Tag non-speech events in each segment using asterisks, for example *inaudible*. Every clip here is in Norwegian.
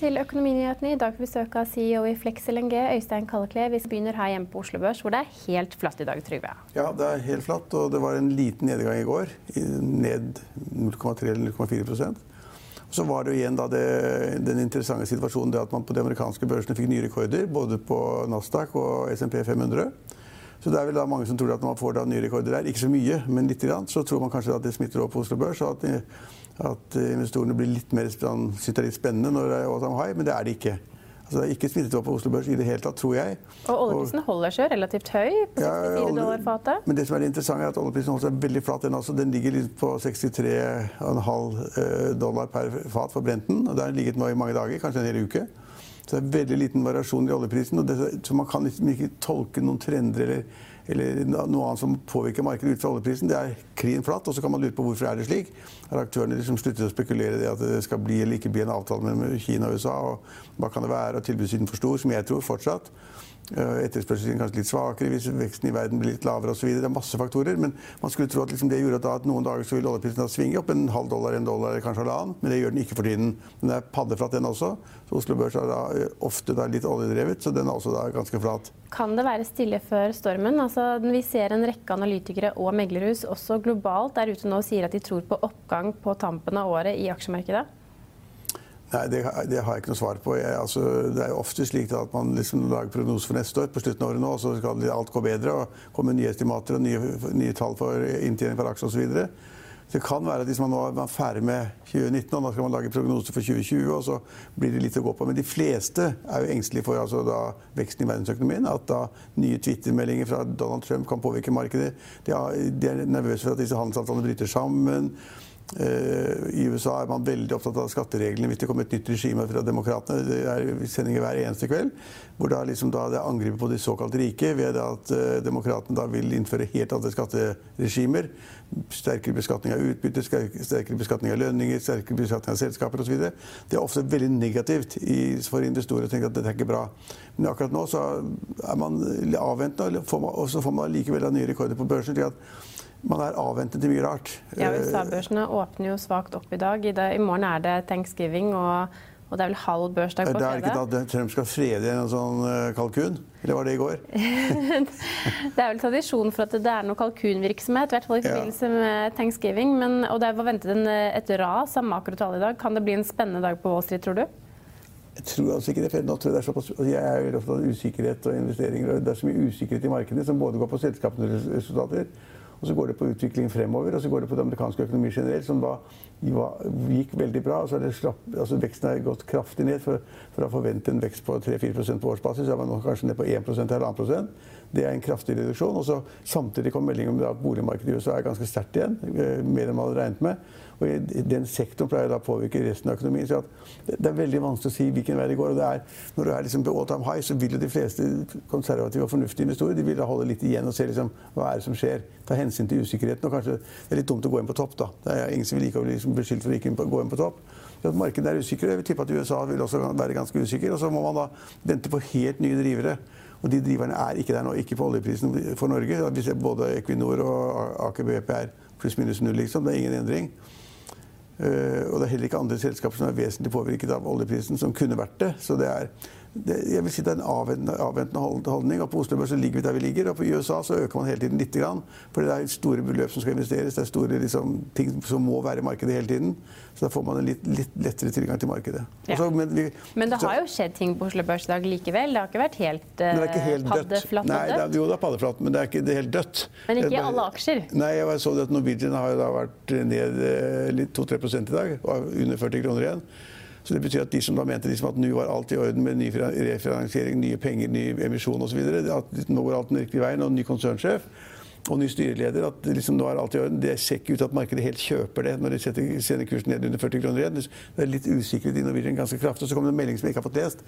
Til Økonominyhetene. I dag får besøk av CEO i Flex LNG, Øystein Kallekle. Vi begynner her hjemme på Oslo Børs, hvor det er helt flatt i dag, Trygve. Ja, det er helt flatt, og det var en liten nedgang i går. Ned 0,3-0,4 %. så var det jo igjen det, den interessante situasjonen at man på de amerikanske børsene fikk nye rekorder. Både på Nasdaq og SMP 500. Så det er vel da mange som tror at man får da nye rekorder der. Ikke så mye, men litt. Grann, så tror man kanskje at det smitter over på Oslo Børs. og at, at investorene blir litt mer, synes det er litt spennende når det er all time high, men det er det ikke. Altså, det er ikke smittet opp på Oslo Børs i det hele tatt, tror jeg. Og oljeprisen holder seg relativt høy, på 64 ja, dollar fatet. Men det som er interessant, er at oljeprisen holder seg veldig flat. Den, altså, den ligger på 63,5 eh, dollar per fat for Brenten. Og det har ligget nå i mange dager, kanskje en hel uke. Så det er veldig liten variasjon i oljeprisen. Og det, så man kan liksom ikke tolke noen trender eller eller noe annet som påvirker markedet ut fra oljeprisen. Det er klin flatt. Og så kan man lure på hvorfor er det slik. Har aktørene liksom sluttet å spekulere i at det skal bli eller ikke bli en avtale mellom Kina og USA? Og hva kan det være? Og tilbudssiden for stor, som jeg tror fortsatt. Eh, etterspørselen kanskje litt svakere hvis veksten i verden blir litt lavere osv. Det er masse faktorer. Men man skulle tro at liksom det gjorde at, at noen dager så vil oljeprisen svinge opp en halv dollar, en dollar, kanskje halvannen. Men det gjør den ikke for tiden. Den er paddeflat, den også. Så Oslo Børs er da eh, ofte da litt oljedrevet, så den er også da ganske flat. Kan det være stille før stormen? Altså, vi ser en rekke analytikere og meglerhus også globalt der ute nå sier at de tror på oppgang på tampen av året i aksjemarkedet. Nei, det, det, har jeg ikke noe svar på. Jeg, altså, det er jo ofte slik at man liksom lager prognoser for neste år på slutten av året nå, og så skal alt gå bedre og komme nye estimater og nye, nye tall for inntjening per aksje osv. Det kan være at hvis man nå er ferdig med 2019, og nå skal man lage prognoser for 2020, og så blir det litt å gå på. Men de fleste er jo engstelige for altså, da, veksten i verdensøkonomien. At da nye Twitter-meldinger fra Donald Trump kan påvirke markedet. De er, de er nervøse for at disse handelsavtalene bryter sammen. Eh, I USA er man veldig opptatt av skattereglene hvis det kommer et nytt regime fra demokratene. Det er sendinger hver eneste kveld. Hvor da liksom da det angriper på de såkalt rike ved at uh, demokratene da vil innføre helt andre skatteregimer. Sterkere beskatning av utbytte, sterkere beskatning av lønninger, sterkere beskatning av selskaper osv. Det er ofte veldig negativt for investorer å tenke at dette er ikke bra. Men akkurat nå så er man avventende, og så får man likevel nye rekorder på børsen. Man er avventet til mye rart. Ja, USA-børsene åpner jo svakt opp i dag. I, det, I, morgen er det thanksgiving, og, og, det er vel halv børsdag på fredag. Det er ikke da Trump skal frede en sånn eh, kalkun? Eller var det i går? *laughs* det er vel tradisjon for at det er noe kalkunvirksomhet, i hvert fall i forbindelse med thanksgiving. Men, og det var ventet en, et ras av makrotall i dag. Kan det bli en spennende dag på Wall Street, tror du? Jeg tror altså ikke det. for nå tror Jeg det er såpass, altså jeg er opptatt av usikkerhet og investeringer. og Det er så mye usikkerhet i markedet som både går på selskapenes resultater og så går det på utviklingen fremover, og så går det på den amerikanske økonomi generelt, som da gikk veldig bra. Altså, slapp, altså Veksten har gått kraftig ned. For, for å forvente en vekst på 3-4 på årsbasis, så er man nå kanskje ned på 1% eller 1,5% Det er en kraftig reduksjon. og så Samtidig kom meldingen om at boligmarkedet i USA er ganske sterkt igjen. Eh, mer enn man hadde regnet med. Og Den sektoren pleier da å påvirke resten av økonomien. så Det er veldig vanskelig å si hvilken vei det går. og det er, Når du er liksom på all time high, så vil jo de fleste konservative og fornuftige investorer de vil da holde litt igjen og se liksom, hva er det som skjer. Ta hensyn til usikkerheten. og kanskje Det er litt dumt å gå inn på topp. da. Det er ingen som vil like å bli liksom beskyldt for å ikke gå inn på topp. at Markedet er usikker. Jeg vil tippe at USA vil også være ganske usikker. Og så må man da vente på helt nye drivere. Og de driverne er ikke der nå. Ikke på oljeprisen for Norge. Vi ser både Equinor og Aker BP er pluss-minus null, liksom. Det er ingen endring. Uh, og det er heller ikke andre selskaper som er vesentlig påvirket av oljeprisen, som kunne vært det. Så det er, det, jeg vil si det er en avventende, avventende holdning. og På Oslo Børs ligger vi der vi ligger, og på USA så øker man hele tiden litt. grann. For det er store beløp som skal investeres, det er store liksom, ting som må være i markedet hele tiden. Så da får man en litt, litt lettere tilgang til markedet. Ja. Også, men, vi, men, det har jo skjedd ting på Oslo Børs i dag likevel? Det har ikke vært helt, uh, det ikke helt paddeflatt? Nei, det er, jo det er paddeflatt, men det er ikke det er helt dødt. Men ikke i alle aksjer? Nei, jeg så at Norwegian har da vært ned eh, 2-3 i dag, og under 40 kroner igjen. Så det betyr at de som da mente liksom at nå var alt i orden med ny refinansiering, nye penger, ny emisjon osv., at nå går alt den riktige veien, og ny konsernsjef og ny styreleder at liksom nå er alt i orden. Det ser ikke ut til at markedet helt kjøper det når de setter, sender kursen ned under 40 kroner igjen. Det er litt usikkerhet i Norwegian ganske kraftig. Og så kom det en melding som jeg ikke har fått lest.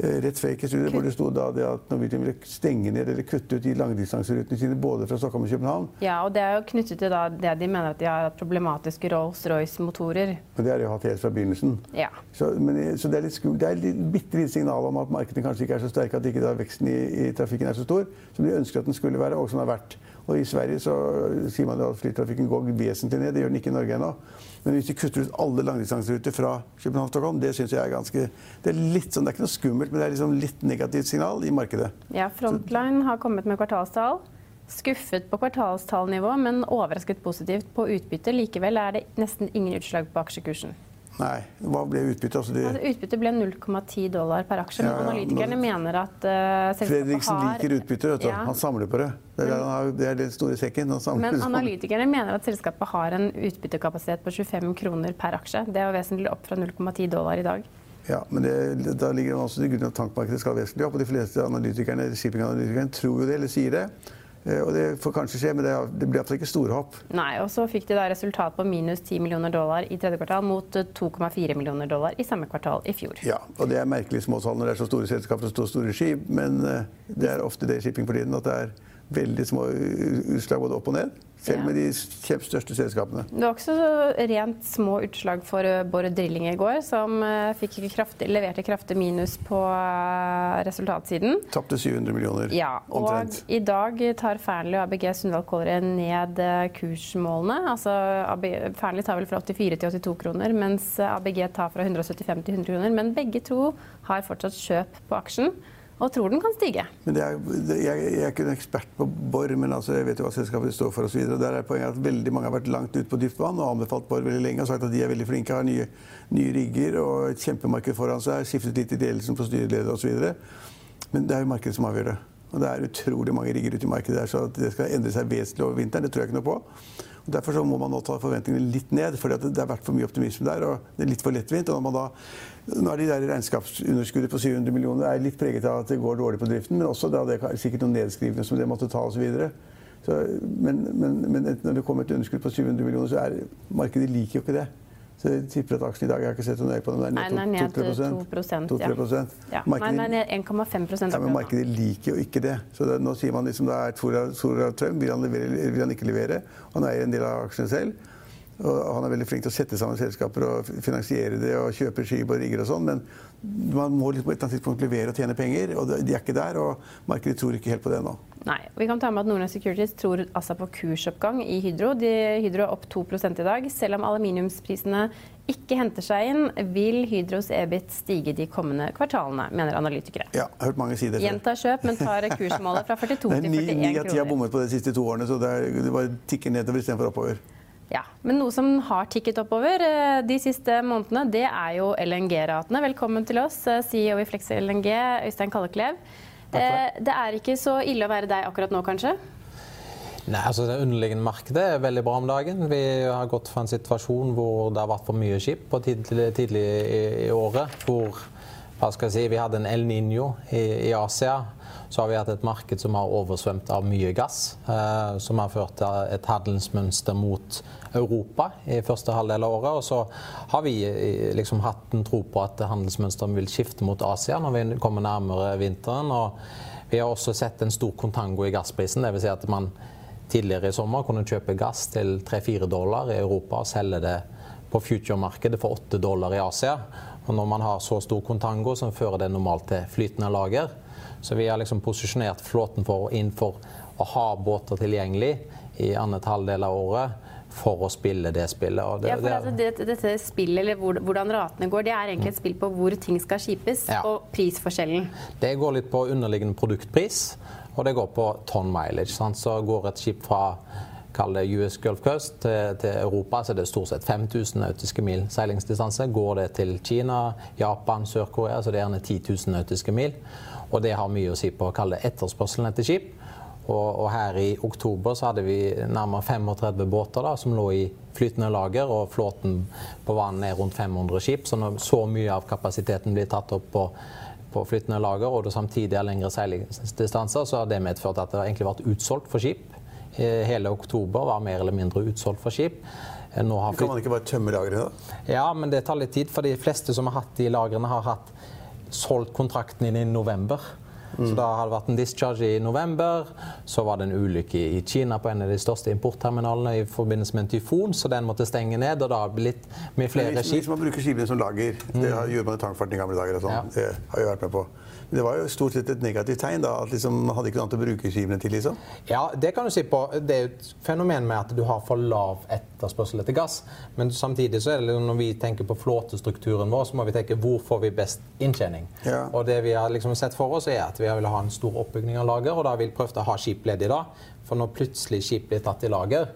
Eh, gikk i studier, hvor det sto da det at Norwegian ville stenge ned eller kutte ut de langdistanserutene sine både fra Stockholm og København. Ja, og det er jo knyttet til det de mener at de har problematiske Rolls-Royce-motorer. Men det har de hatt helt fra begynnelsen. Ja. Så, men, så, det er litt skummelt. Det er et bitte lite signal om at markedene kanskje ikke er så sterke, at ikke da veksten i, i trafikken er så stor som de ønsker at den skulle være, og som den har vært. Og I Sverige så sier man at flytrafikken går vesentlig ned. Det gjør den ikke i Norge ennå. Men hvis de kutter ut alle langdistanseruter fra København-Stockholm, det syns jeg er ganske Det er litt sånn, det er ikke noe skummelt, men det er liksom litt negativt signal i markedet. Ja, Frontline har kommet med kvartalstall. Skuffet på kvartalstallnivå, men overrasket positivt på utbytte. Likevel er det nesten ingen utslag på aksjekursen. Nei. Hva ble utbyttet? Altså de... altså, utbyttet ble 0,10 dollar per aksje. Ja, ja. Analytikerne nå... mener at uh, selskapet Fredriksen har liker utbytte. Ja. Han samler på det. Det er, har, det er den store sekken. Men analytikerne mener at selskapet har en utbyttekapasitet på 25 kroner per aksje. Det er jo vesentlig opp fra 0,10 dollar i dag. Ja, men det, da ligger det også til grunn at tankmarkedet skal vesentlig opp. Og de fleste analytikerne, shippinganalytikerne tror jo det, eller sier det. Eh, og det får kanskje skje, men det, det blir iallfall ikke store hopp. Nei, og så fikk de da resultat på minus 10 millioner dollar i tredje kvartal mot 2,4 eh, millioner dollar i samme kvartal i fjor. Ja, og det er merkelig små tall når det er så store selskaper og så store skip, men eh, det er ofte det i shipping for tiden at det er veldig små utslag både opp og ned. Selv med de største selskapene. Det var også rent små utslag for Bård Borr Drilling i går, som eh, kraftig, leverte kraftig minus på eh, resultatsiden. Tapte 700 millioner ja, og omtrent. I dag tar Fearnley og ABG Sundal Collier ned kursmålene. Altså, Fearnley tar vel fra 84 til 82 kroner, mens ABG tar fra 175 til 100 kroner. Men begge to har fortsatt kjøp på aksjen og tror den kan stige. Er, jeg, jeg, er ikke en ekspert på Borr, men altså, jeg vet jo hva selskapet står for osv. Der er poenget at veldig mange har vært langt ute på dypt vann og anbefalt Borr veldig lenge og sagt at de er veldig flinke, har nye, nye rigger og et kjempemarked foran seg, skiftet litt i ledelsen på styreleder osv. Men det er jo markedet som avgjør det. Og det er utrolig mange rigger ute i markedet der, så at det skal endre seg vesentlig over vinteren, det tror jeg ikke noe på. Og derfor må man nå ta forventningene litt ned, for det har vært for mye optimisme der. og Det er litt for lettvint. og når man da nå er de der regnskapsunderskuddet på 700 millioner er litt preget av at det går dårlig på driften, men også da det er sikkert noen nedskrivninger som det måtte ta osv. Men, men, men når det kommer et underskudd på 700 millioner, så er markedet liker jo ikke det. Så jeg tipper at aksjen i dag Jeg har ikke sett noe nøye på den. Nei, den er ned 2 2 ja. ja. Markedet, Nei, den er ned 1,5 ja, Men markedet liker jo ikke det. Så det, nå sier man liksom da er Tora Trump, Vil han, levere, vil han ikke levere? Han eier en del av aksjene selv. Og han er veldig flink til å sette sammen selskaper og finansiere det og kjøpe skip og rigger og sånn, men man må liksom på et eller annet tidspunkt levere og tjene penger, og de er ikke der. Og markedet tror ikke helt på det nå. Nei. Vi kan ta med at Nordnes Securities tror altså på kursoppgang i Hydro. De, Hydro er opp 2 i dag. Selv om aluminiumsprisene ikke henter seg inn, vil Hydros EBIT stige de kommende kvartalene, mener analytikere. Ja, jeg har hørt mange si det. Gjenta kjøp, men tar kursmålet fra *laughs* 42 til 41 kroner. Ni av ti har bommet på de siste to årene, så det, er, det bare tikker nedover istedenfor oppover. Ja, Men noe som har tikket oppover eh, de siste månedene, det er jo LNG-ratene. Velkommen til oss, eh, CEO i Flex LNG, Øystein Kalleklev. Det, det er ikke så ille å være deg akkurat nå, kanskje? Nei, altså Det underliggende markedet er veldig bra om dagen. Vi har gått fra en situasjon hvor det har vært for mye skip på tidlig, tidlig i, i, året. Hvor hva skal jeg si, vi hadde en El Niño i, i Asia så har vi hatt et marked som har oversvømt av mye gass. Eh, som har ført til et handelsmønster mot Europa i første halvdel av året. Og så har vi eh, liksom hatt en tro på at handelsmønsteret vil skifte mot Asia når vi kommer nærmere vinteren. Og vi har også sett en stor kontango i gassprisen. Dvs. Si at man tidligere i sommer kunne kjøpe gass til 3-4 dollar i Europa og selge det på future-markedet for 8 dollar i Asia. Og når man har så stor kontango, så fører det normalt til flytende lager. Så vi har liksom posisjonert flåten for, inn for å ha båter tilgjengelig i annet halvdel av året for å spille det spillet. Det, ja, for altså, det, dette spillet, eller hvordan ratene går, det er egentlig et spill på hvor ting skal skipes, ja. og prisforskjellen. Det går litt på underliggende produktpris, og det går på tonn mileage. Sant? Så går et skip fra kall det US Gulf Coast til, til, Europa, så er det stort sett 5000 nautiske mil seilingsdistanse. Går det til Kina, Japan, Sør-Korea, så det er gjerne 10 000 nautiske mil. Og det har mye å si på å kalle det etterspørselen etter skip. Og, og, her i oktober så hadde vi nærmere 35 båter da, som lå i flytende lager, og flåten på vann er rundt 500 skip. Så når så mye av kapasiteten blir tatt opp på, på flytende lager, og det samtidig er lengre seilingsdistanser, så har det medført at det har egentlig vært utsolgt for skip. Hele oktober var mer eller mindre utsolgt for skip. Nå har kan man ikke bare tømme lagrene da? Ja, men det tar litt tid. For de fleste som har hatt de lagrene, har hatt solgt kontrakten inn i november. Mm. Så da hadde det vært en discharge i november. Så var det en ulykke i Kina på en av de største importterminalene i forbindelse med en tyfon, så den måtte stenge ned. Og da ble litt med flere skip. Hvis man bruker skipene som lager, det mm. gjorde man i tankfarten i gamle dager. og sånn. Ja. Det har jeg vært med på. Det var jo stort sett et negativt tegn. da, at liksom, Man hadde ikke noe annet å bruke skivene til. liksom. Ja, det kan du si på. Det er et fenomen med at du har for lav etterspørsel etter gass. Men samtidig så er det når vi tenker på flåtestrukturen vår, så må vi tenke hvor får vi best inntjening. Ja. Og det vi har liksom sett for oss, er at vi vil ha en stor oppbygging av lager, og da vil vi prøve å ha skip ledig da. For når plutselig skip blir tatt i lager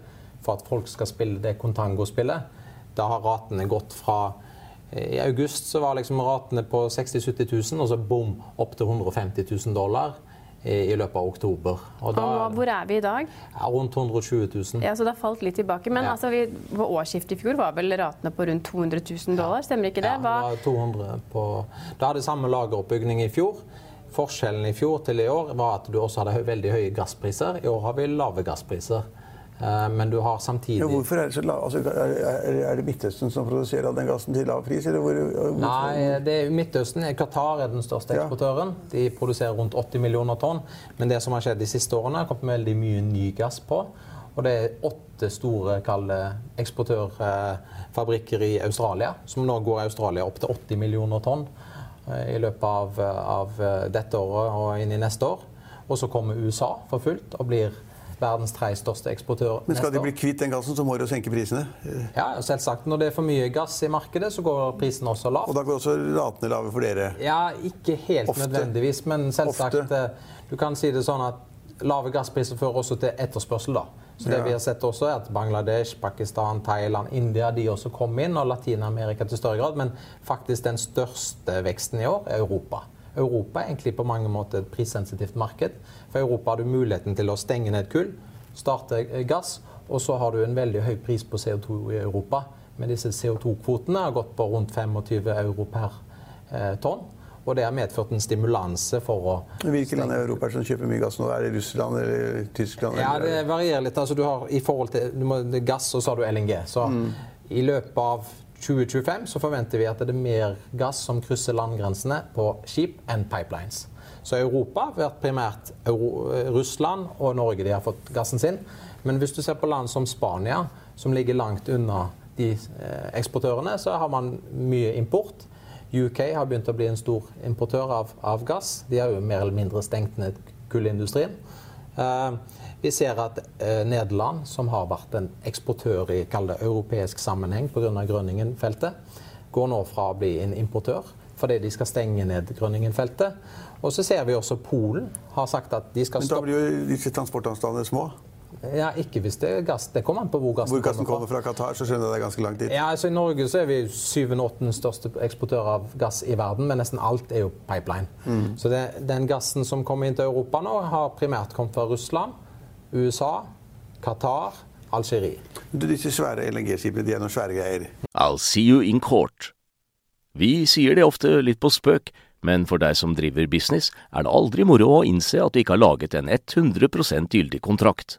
for at folk skal spille det Contango-spillet, da har ratene gått fra i august så var liksom ratene på 60 000-70 000, og så bom, opp til 150 000 dollar i løpet av oktober. Og da, hvor er vi i dag? Ja, rundt 120 000. Ja, Så det har falt litt tilbake. Men ja. altså, vi, på årsskiftet i fjor var vel ratene på rundt 200 000 dollar, stemmer ikke det? Ja, det var 200 på Da hadde samme lageroppbygging i fjor. Forskjellen i fjor til i år var at du også hadde veldig høye gasspriser. I år har vi lave gasspriser. Eh, men du har samtidig ja, Hvorfor er det så lav? Altså, er, er, det Midtøsten som produserer den gassen til lav pris? Hvor, Nei, det er Midtøsten. Qatar er den største eksportøren. De produserer rundt 80 millioner tonn. Men det som har skjedd de siste årene, har kommet veldig mye ny gass på. Og det er åtte store eksportørfabrikker i Australia, som nå går Australia opp til 80 millioner tonn i løpet av, av dette året og inn i neste år. Og så kommer USA for fullt og blir verdens tredje største eksportør. Men skal de bli kvitt den gassen, så må de senke prisene? Ja, selvsagt. Når det er for mye gass i markedet, så går prisen også lavt. Og da går også ratene lave for dere? Ja, ikke helt Ofte. nødvendigvis, men selvsagt. Ofte. Eh, du kan si det sånn at lave gasspriser fører også til etterspørsel. da. Så det vi har sett også er at Bangladesh, Pakistan, Thailand, India de også kom inn, og Latin-Amerika til større grad. Men faktisk den største veksten i år er Europa. Europa er egentlig på mange måter et prissensitivt marked. For Europa har du muligheten til å stenge ned kull, starte gass, og så har du en veldig høy pris på CO2 i Europa. Men disse CO2-kvotene har gått på rundt 25 euro per eh, tonn. Og det har medført en stimulanse for å Hvilke land i Europa som kjøper mye gass nå? Er det Russland eller Tyskland? Ja, Det varierer litt. Altså, du har, I forhold til må, gass, og så har du LNG. Så mm. i løpet av 2025 så forventer vi at det er mer gass som krysser landgrensene på skip enn pipelines. Så Europa har vært primært Euro Russland og Norge de har fått gassen sin. Men hvis du ser på land som Spania, som ligger langt unna de eh, eksportørene, så har man mye import. UK har begynt å bli en stor importør av, av gass. De har jo mer eller mindre stengt ned kullindustrien. Uh, vi ser at uh, Nederland, som har vært en eksportør i det, europeisk sammenheng pga. Grønningen-feltet, går nå fra å bli en importør fordi de skal stenge ned Grønningen-feltet. Og så ser vi også Polen har sagt at de skal stoppe Men da blir jo disse transportavstandene små? Ja, Ikke hvis det er gass. Det kommer an på hvor gassen, hvor gassen kommer, fra. kommer fra. Qatar, så skjønner jeg det er ganske langt dit. Ja, altså I Norge så er vi syvende-åttende største eksportør av gass i verden, men nesten alt er jo pipeline. Mm. Så det, den gassen som kommer inn til Europa nå, har primært kommet fra Russland. USA, Qatar, Algerie. Disse svære LNG-skipene de er noen svære greier. I'll see you in court. Vi sier det ofte litt på spøk, men for deg som driver business, er det aldri moro å innse at du ikke har laget en 100% gyldig kontrakt.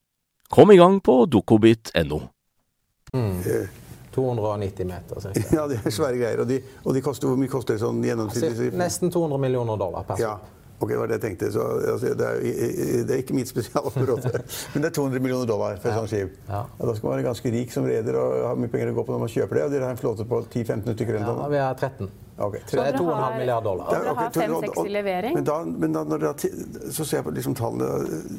Kom i gang på dukkobit.no. 290 meter, cirka. *laughs* Ja, det er svære greier. Og de, og de koster, hvor mye koster det sånn gjennomsnittlig? Nesten 200 millioner dollar per Ja. Ok, det var det jeg tenkte. Så, altså, det, er, det er ikke mitt spesialområde. *laughs* Men det er 200 millioner dollar for et sånt skip. Ja. Da skal man være ganske rik som reder og ha mye penger å gå på når man kjøper det. Og dere har en flåte på 10-15 stykker Ja, vi har 13. Ok, Så det er 2,5 milliarder dollar. Dere har fem-seks og- i levering? Men da, men da når dere har så ser jeg på liksom tallene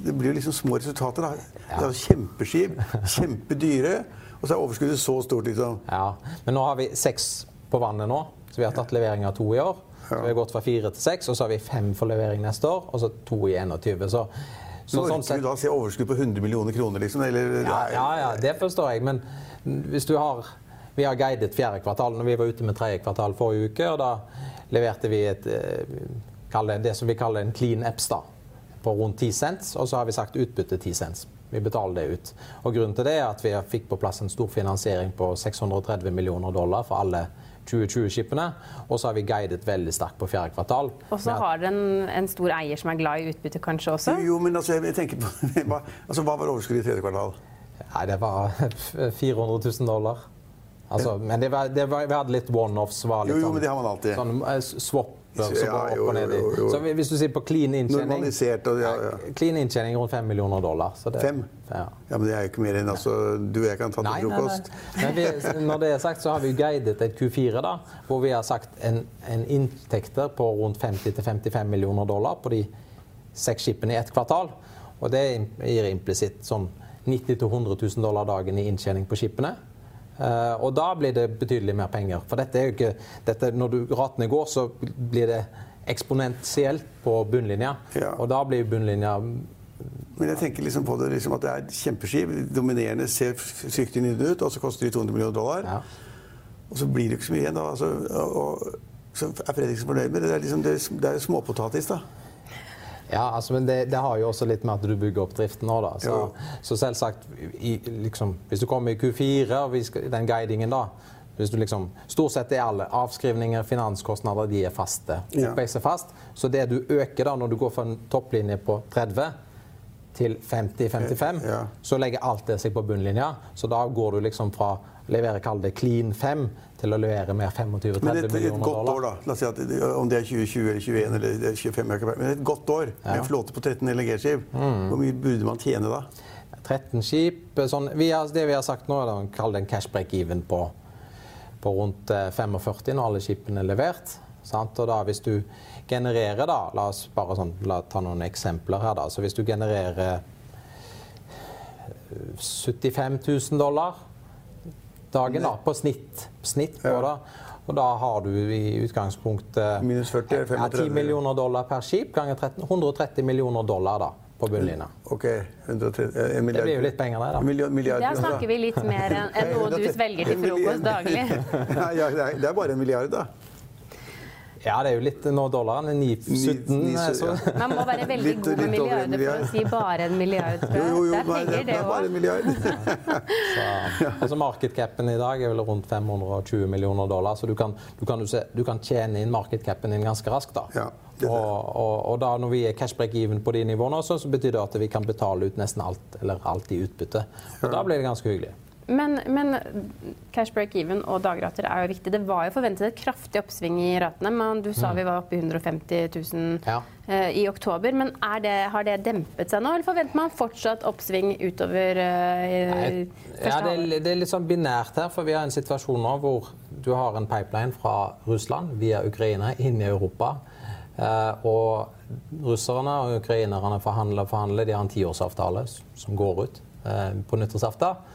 Det blir jo liksom små resultater. da. Det er jo kjempeskip, kjempedyre, og så er overskuddet så stort, liksom. Ja, men nå har vi seks på vannet nå, så vi har tatt levering av to i år. Så vi har gått fra fire til seks, og så har vi fem for levering neste år, og så to i 21. Så, så Så sånn vi da se overskudd på 100 millioner kroner, liksom? Eller, ja, ja, ja, det forstår jeg, men hvis du har Vi har guidet fjerde kvartal. Når vi var ute med tredje kvartal forrige uke, og da leverte vi et, eh, det, det som vi kaller en clean apps da, på rundt 10 cents, og så har vi sagt utbytte 10 cents. Vi betaler det ut. Og Grunnen til det er at vi fikk på plass en stor finansiering på 630 millioner dollar for alle 2020-skipene. Og så har vi guidet veldig sterkt på fjerde kvartal. Og så har dere en, en stor eier som er glad i utbytte, kanskje også? Jo, men altså, jeg tenker på *laughs* altså, hva var overskuddet i tredje kvartal? Nei, det var *laughs* 400 000 dollar. Altså, men det var, det var, vi hadde litt one-offs. var Jo, jo, sånn- men det har man alltid. Sånn swap swapper som Ja, jo, jo, jo. Så hvis du sier på clean inntjening og ja, ja. Clean inntjening rundt 5 millioner dollar. Så det, Fem? Ja. Men det er jo ikke mer enn altså, du og jeg kan ta til frokost. Når det er sagt, så har vi guidet et Q4 da, hvor vi har sagt en, en inntekter på rundt 50-55 millioner dollar på de seks skipene i ett kvartal. Og det gir implisitt sånn 90 000-100 000 dollar dagen i inntjening på skipene. Eh, og da blir det betydelig mer penger. For dette er jo ikke dette, Når du, ratene går, så blir det eksponentielt på bunnlinja. Ja. Og da blir bunnlinja Men jeg tenker liksom på det liksom at det er kjempeskiv, kjempeskip. Dominerende ser fryktelig nydelig ut, og så koster de 200 millioner dollar. ja. Og så blir det ikke så mye igjen. da. Altså, og, og, så er Fredriksen fornøyd med det. Det er, liksom, det er, det er småpotatis, da. Ja, altså, men det, det har jo også litt med at du bygger opp driften nå. da. Så, så selvsagt, i, liksom, hvis du kommer i Q4 og vi skal, den guidingen da hvis du liksom, Stort sett er alle avskrivninger, finanskostnader, de er faste. Ja. Er fast. Så det du øker da, når du går fra en topplinje på 30 til 50-55, Ja. så legger alt det seg på bunnlinja. Så da går du liksom fra levere kall det clean 5 til å levere mer 25-30 millioner dollar. Men et, et godt år, da. La oss si at Om det er 2020 eller 2021 eller er 25, jeg har men et godt år med en flåte på 13 LNG-skip. Mm. Hvor mye burde man tjene da? 13 skip. Sånn, vi har, det vi har sagt nå, er å kalle det en cash break-even på, på rundt eh, 45 når alle skipene er levert. Sant? Og da hvis du genererer da, La oss bare sånn, la, ta noen eksempler her. da, så Hvis du genererer eh, 75 000 dollar dagen da, på snitt, snitt på Ja. det, og da har du i utgangspunktet Minus 40, ja, 35. 10 millioner dollar per skip ganger 13, 130 millioner dollar da, på bunnlinja. OK, 130, eh, en milliard. Det blir jo litt penger, der, da. Milliard, milliard Der snakker vi litt mer enn noe du *laughs* svelger til frokost daglig. Nei, *laughs* ja, det er bare en milliard, da. Ja, det er jo litt Nå dollaren er 9,17. Ni- ni- så ja. Man må være veldig Litt- god med milliarder for å si bare en milliard. Jo, jo, jo, det er penger, det er bare en òg. milliard. *laughs* Så, altså Markedcapen i dag er vel rundt 520 millioner dollar, så du kan, du kan, du kan tjene inn markedcapen din ganske raskt. da. Ja, og, og, og da når vi er cash break even på de nivåene, også, så betyr det at vi kan betale ut nesten alt eller alt i utbytte. Og da blir det ganske hyggelig. Men, men cash break even og dagrater er jo viktig. Det var jo forventet et kraftig oppsving i ratene. men Du sa vi var oppe i 150 000 Mm. Ja. uh, i oktober. Men det, har det dempet seg nå, eller forventer man fortsatt oppsving utover uh, Nei, Ja, det, er, det er litt sånn binært her, for vi har en situasjon nå hvor du har en pipeline fra Russland via Ukraina inn i Europa. Uh, og russerne og ukrainerne forhandler og forhandler. De har en tiårsavtale som går ut uh, på nyttårsaften.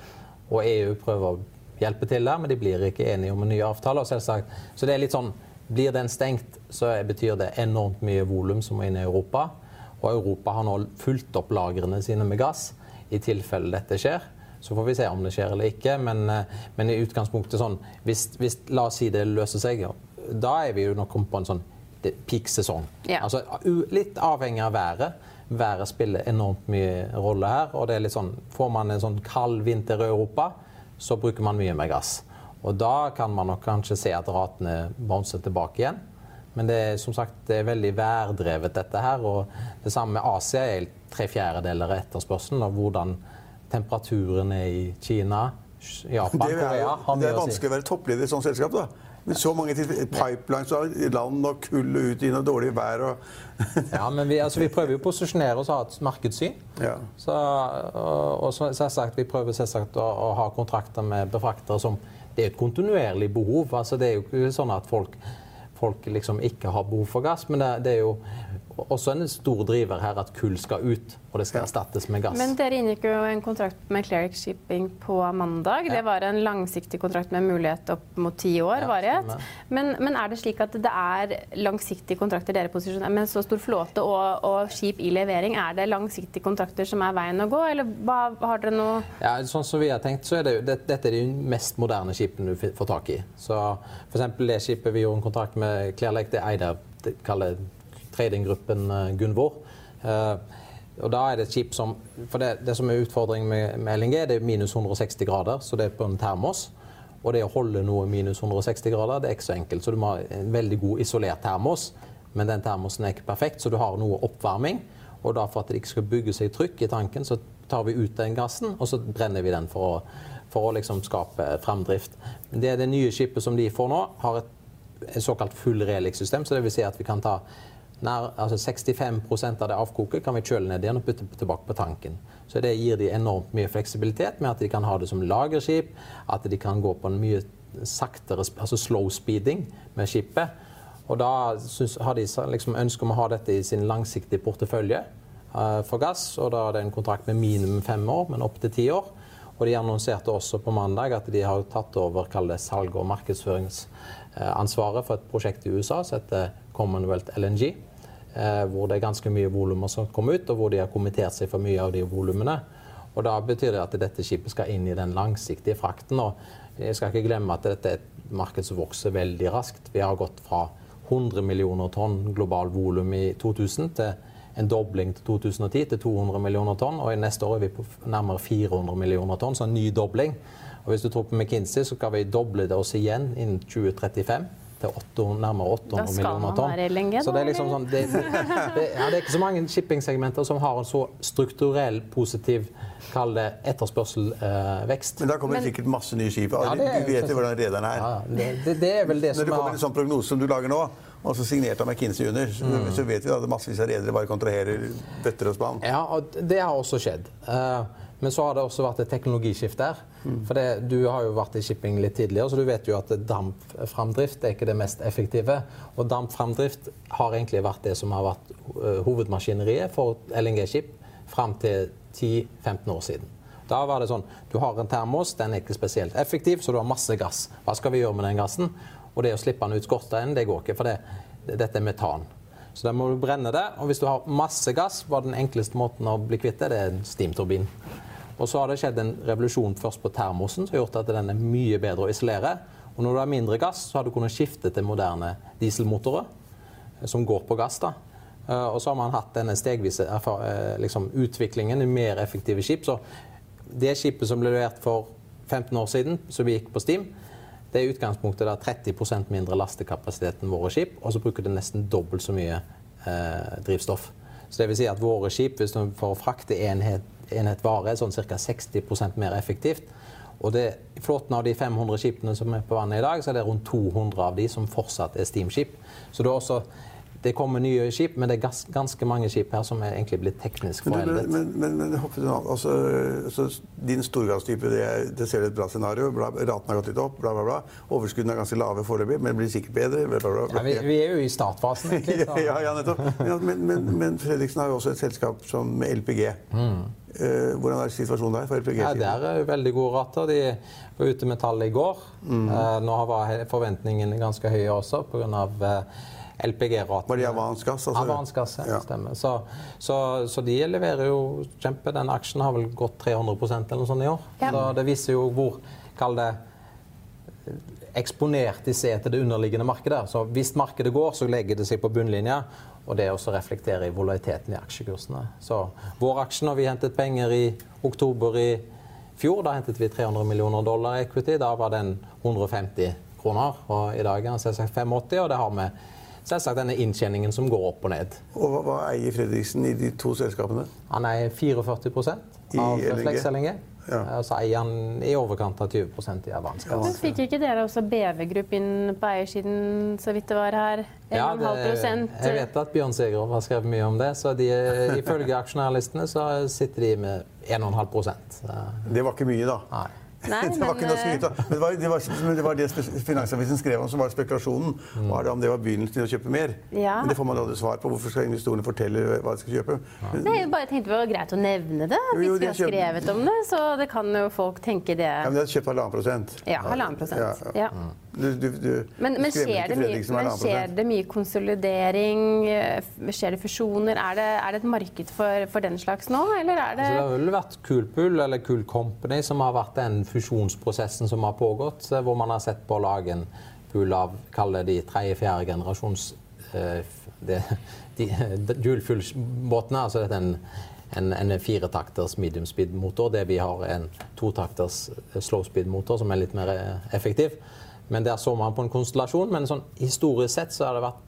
Og EU prøver å hjelpe til der, men de blir ikke enige om en ny avtale. Selvsagt, så det er litt sånn Blir den stengt, så betyr det enormt mye volum som må inn i Europa. Og Europa har nå fulgt opp lagrene sine med gass i tilfelle dette skjer. Så får vi se om det skjer eller ikke. Men, eh, men i utgangspunktet sånn hvis, hvis La oss si det løser seg. Da er vi jo nok kommet på en sånn det er peak sesong. Ja. Altså, litt avhengig av været. Været spiller enormt mye rolle her. og det er litt sånn, Får man en sånn kald vinter i Europa, så bruker man mye mer gass. Og da kan man nok kanskje se at ratene bouncer tilbake igjen. Men det er som sagt det er veldig værdrevet, dette her. Og det samme med Asia er tre fjerdedeler av etterspørselen. Og hvordan temperaturen er i Kina, *laughs* Japan, Det er, Korea har det mye er å si. vanskelig å være toppleder i et sånt selskap. da. Så mange pipelines av land og kull og ut inn og dårlig vær. og... *laughs* Ja, men vi, altså, vi prøver jo å posisjonere oss og ha et markedssyn. Ja. Så, og, og selvsagt, vi prøver selvsagt å, å ha kontrakter med befraktere som Det er et kontinuerlig behov. altså Det er jo ikke sånn at folk, folk liksom ikke har behov for gass, men det, det er jo også en stor driver her at kull skal ut, og det skal erstattes med gass. Men dere inngikk jo en kontrakt med Cleric Shipping på mandag. Det var en langsiktig kontrakt med mulighet opp mot ti år Ja, varighet. Men, men er det slik at det er langsiktige kontrakter dere posisjonerer med så stor flåte og, og skip i levering? Er det langsiktige kontrakter som er veien å gå, eller hva, har dere noe Ja, sånn som vi har tenkt, så er det, det, Dette er de mest moderne skipene du får tak i. Så for eksempel det skipet vi gjorde en kontrakt med Cleric, det er eid det kaller tradinggruppen eh, Gunvor. Eh, og da er det et skip som For det, det som er utfordringen med, med LNG, det er minus 160 grader, så det er på en termos. Og det å holde noe minus 160 grader, det er ikke så enkelt. Så du må ha en veldig god isolert termos, men den termosen er ikke perfekt, så du har noe oppvarming. Og da for at det ikke skal bygge seg trykk i tanken, så tar vi ut den gassen, og så brenner vi den for å, for å liksom skape framdrift. Det det, det nye skipet som de får nå, har et såkalt full relix-system, så det vil si at vi kan ta nær, altså 65% av det avkoket kan vi kjøle ned igjen og putte tilbake på tanken. Så det gir de enormt mye fleksibilitet med at de kan ha det som lagerskip, at de kan gå på en mye saktere, altså slow speeding med skipet. Og da synes, har de liksom ønske om å ha dette i sin langsiktige portefølje uh, for gass. Og da er det en kontrakt med minimum fem år, men opp til ti år. Og de annonserte også på mandag at de har tatt over det salg- og markedsføringsansvaret for et prosjekt i USA som heter Commonwealth LNG. Eh, Hvor det er ganske mye volumer som kommer ut, og hvor de har kommentert seg for mye av de volumene. Og da betyr det at dette skipet skal inn i den langsiktige frakten. Og jeg skal ikke glemme at dette er et marked som vokser veldig raskt. Vi har gått fra 100 millioner tonn global volum i 2000 til en dobling til 2010 til 200 millioner tonn. Og i neste år er vi på nærmere 400 millioner tonn, så en ny dobling. Og hvis du tror på McKinsey, så skal vi doble det oss igjen innen 2035 til 800, nærmere 800 Da skal millioner man tonn. være i LNG, så det er liksom sånn, det, det, ja, det er ikke så mange shippingsegmenter som har en så strukturell, positiv, kall det etterspørselvekst. Men da kommer det sikkert masse nye skip. Ja, det er- du vet jo hvordan rederne er. ja, det, det, det er vel det Når det kommer er en sånn prognose som du lager nå, og så signert av McKinsey under, så, Mm. så vet vi at massevis av redere bare kontraherer bøtter og spann. Ja, og det har også skjedd. Eh, Men så har det også vært et teknologiskift der. Mm. For det, Du har jo vært i shipping litt tidligere, så du vet jo at dampframdrift er ikke det mest effektive. Og dampframdrift har egentlig vært det som har vært eh, hovedmaskineriet for LNG-skip fram til 10-15 år siden. Da var det sånn Du har en termos, den er ikke spesielt effektiv, så du har masse gass. Hva skal vi gjøre med den gassen? Og det å slippe den ut skorsteinen, det går ikke, for det, dette er metan. Så da må du brenne det. Og hvis du har masse gass, var den enkleste måten å bli kvitt det, det er en steamturbin. Og så har det skjedd en revolusjon først på termosen som har gjort at den er mye bedre å isolere. Og når du har mindre gass, så har du kunnet skifte til moderne dieselmotorer eh, som går på gass. da. Eh, Og så har man hatt denne stegvise eh, liksom, utviklingen i mer effektive skip. Så det skipet som ble levert for 15 år siden, som vi gikk på Steam, det er i utgangspunktet da 30% mindre lastekapasitet enn våre skip, og så bruker det nesten dobbelt så mye eh, drivstoff. Så det vil si at våre skip, hvis de får frakte enhet, enhet vare, er sånn ca. 60% mer effektivt. Og det, flåten av de 500 skipene som er på vannet i dag, så er det rundt 200 av de som fortsatt er steamskip. Så det, er også, det kommer nye skip, men det er gans, ganske mange skip her som er egentlig blitt teknisk foreldet. men, men, men, men? Altså, altså, din storgangstype, det, det ser ut et bra scenario. Bla, raten har gått litt opp, bla, bla, bla. Overskuddene er ganske lave foreløpig, men blir sikkert bedre. Bla, bla, bla, Ja, vi, vi er jo i startfasen, egentlig. *laughs* ja, ja, nettopp. Men, men, men, men Fredriksen har jo også et selskap som med LPG. Mm. hvordan er situasjonen der for LPG? Ja. Der er veldig gode rater. De var ute med tall i går. Mm. nå var forventningene ganske høye også pga. LPG-raten. Var det Avans Gass? altså? Avans gass, ja. Stemmer. Så, så, så de leverer jo kjempe. Den aksjen har vel gått 300% eller noe sånt i år. Ja. Så det viser jo hvor Kall det eksponert de ser til det underliggende markedet. Så hvis markedet går, så legger det seg på bunnlinja. Og det også reflekterer i volatiliteten i aksjekursene. Så vår aksje, når vi hentet penger i oktober i fjor, da hentet vi 300 millioner dollar equity. Da var den 150 kroner. Og i dag er den selvsagt 85, og det har med selvsagt denne inntjeningen som går opp og ned. Og hva, hva eier Fredriksen i de to selskapene? Han eier 44 av Flex LNG. Ja. Og så eier han i overkant av 20% i Avans. Ja. Fikk ikke dere også BV Group inn på eiersiden så vidt det var her? 1,5 ja, Jeg vet at Bjørn Segerov har skrevet mye om det. så de, Ifølge aksjonærlistene så sitter de med 1,5% Det var ikke mye, da? Nei. Nei, *laughs* det var ikke noe skryt av. Men det var det, var, det, var det Finansavisen skrev om som var spekulasjonen. Mm. Var det om det var begynnelsen til å kjøpe mer? Ja. Men det får man aldri svar på. Hvorfor skal investorene fortelle hva de skal kjøpe? Men, Nei, jeg bare tenkte det var greit å nevne det hvis jo, jo, vi har skrevet om det. Så det kan jo folk tenke det. Ja, men de har kjøpt halvannen prosent. Ja, halvannen prosent. Ja, ja. Du, du, du, men, men, skjer, det mye, men skjer det mye konsolidering? Eh, skjer det fusjoner? Er det, er det et marked for, for, den slags nå, eller er det altså, Det har vel vært Coolpool eller Cool Company som har vært den fusjonsprosessen som har pågått, eh, hvor man har sett på å lage en pool av kall det de tredje-fjerde generasjons de, Dual-full-båtene. altså dette en en, en firetakters medium speed-motor. Det vi har, en totakters slow speed-motor som er litt mer effektiv. Men der så man på en konstellasjon. Men sånn, historisk sett så har det vært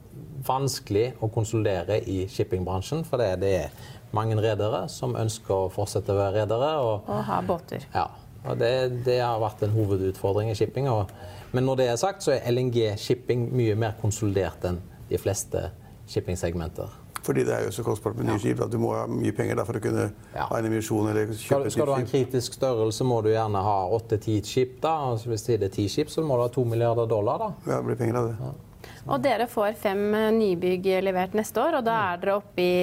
vanskelig å konsolidere i shippingbransjen. For det, det er mange redere som ønsker å fortsette å være redere. Og, og ha båter. Ja. Og det, det, har vært en hovedutfordring i shipping. Og, men når det er sagt, så er LNG shipping mye mer konsolidert enn de fleste shippingsegmenter. Fordi det er jo så kostbart med nye ja. skip at du må ha mye penger for å kunne ja. ha en emisjon eller kjøpe skal, skal du ha en kritisk størrelse, må du gjerne ha åtte-ti skip. da, og Hvis det er ti skip, så må du ha to milliarder dollar. da. Ja, det blir penger av det. Ja. Og dere får fem nybygg levert neste år, og da er dere oppe i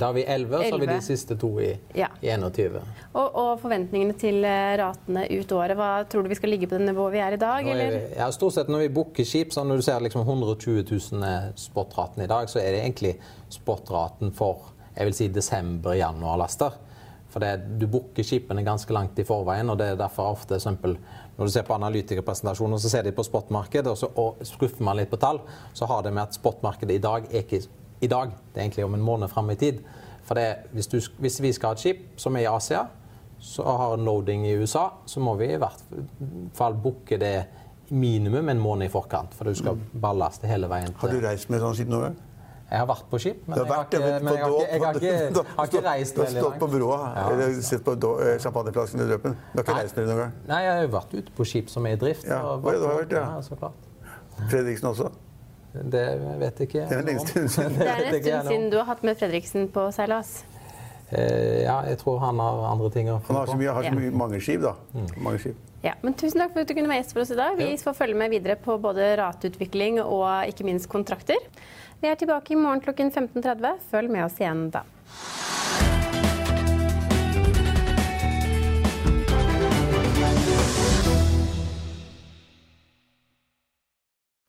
da har vi 11, og så har vi de siste to i, ja. i 21. Og, og, forventningene til eh, ratene ut året, hva tror du vi skal ligge på det nivået vi er i dag? Er vi, ja, stort sett når vi booker skip, så når du ser liksom 120 000 spotraten i dag, så er det egentlig spotraten for jeg vil si desember-januar-laster. For det, du booker skipene ganske langt i forveien, og det er derfor ofte eksempel, når du ser på analytikerpresentasjoner, så ser de på spotmarkedet, og så og skuffer man litt på tall, så har det med at spotmarkedet i dag er ikke i dag. Det er egentlig om en måned fram i tid. For det, hvis, du, hvis, vi skal ha et skip som er i Asia, så har en loading i USA, så må vi i hvert fall booke det minimum en måned i forkant. For du skal ballaste hele veien. Til. Har du reist med sånn skip noen gang? Jeg har vært på skip, men jeg har ikke, reist veldig langt. *laughs* Du har stått på broa ja. eller sett på champagneplassen champagneflasken i Drøpen. Du har ikke reist med det noen gang? Nei, jeg har jo vært ute på skip som er i drift. Ja, og, og, og, ja så klart. Fredriksen også? Det vet ikke jeg. Det er en stund *laughs* siden. Det er en stund siden du har hatt med Fredriksen på seilas. Eh, ja, jeg tror han har andre ting å Han har så, mye, har så mye, mange skip, da. Mm. Mange skip. Ja, men Tusen takk for at du kunne være gjest for oss i dag. Vi får følge med videre på både rateutvikling og ikke minst kontrakter. Vi er tilbake i morgen klokken 15.30. Følg med oss igjen da.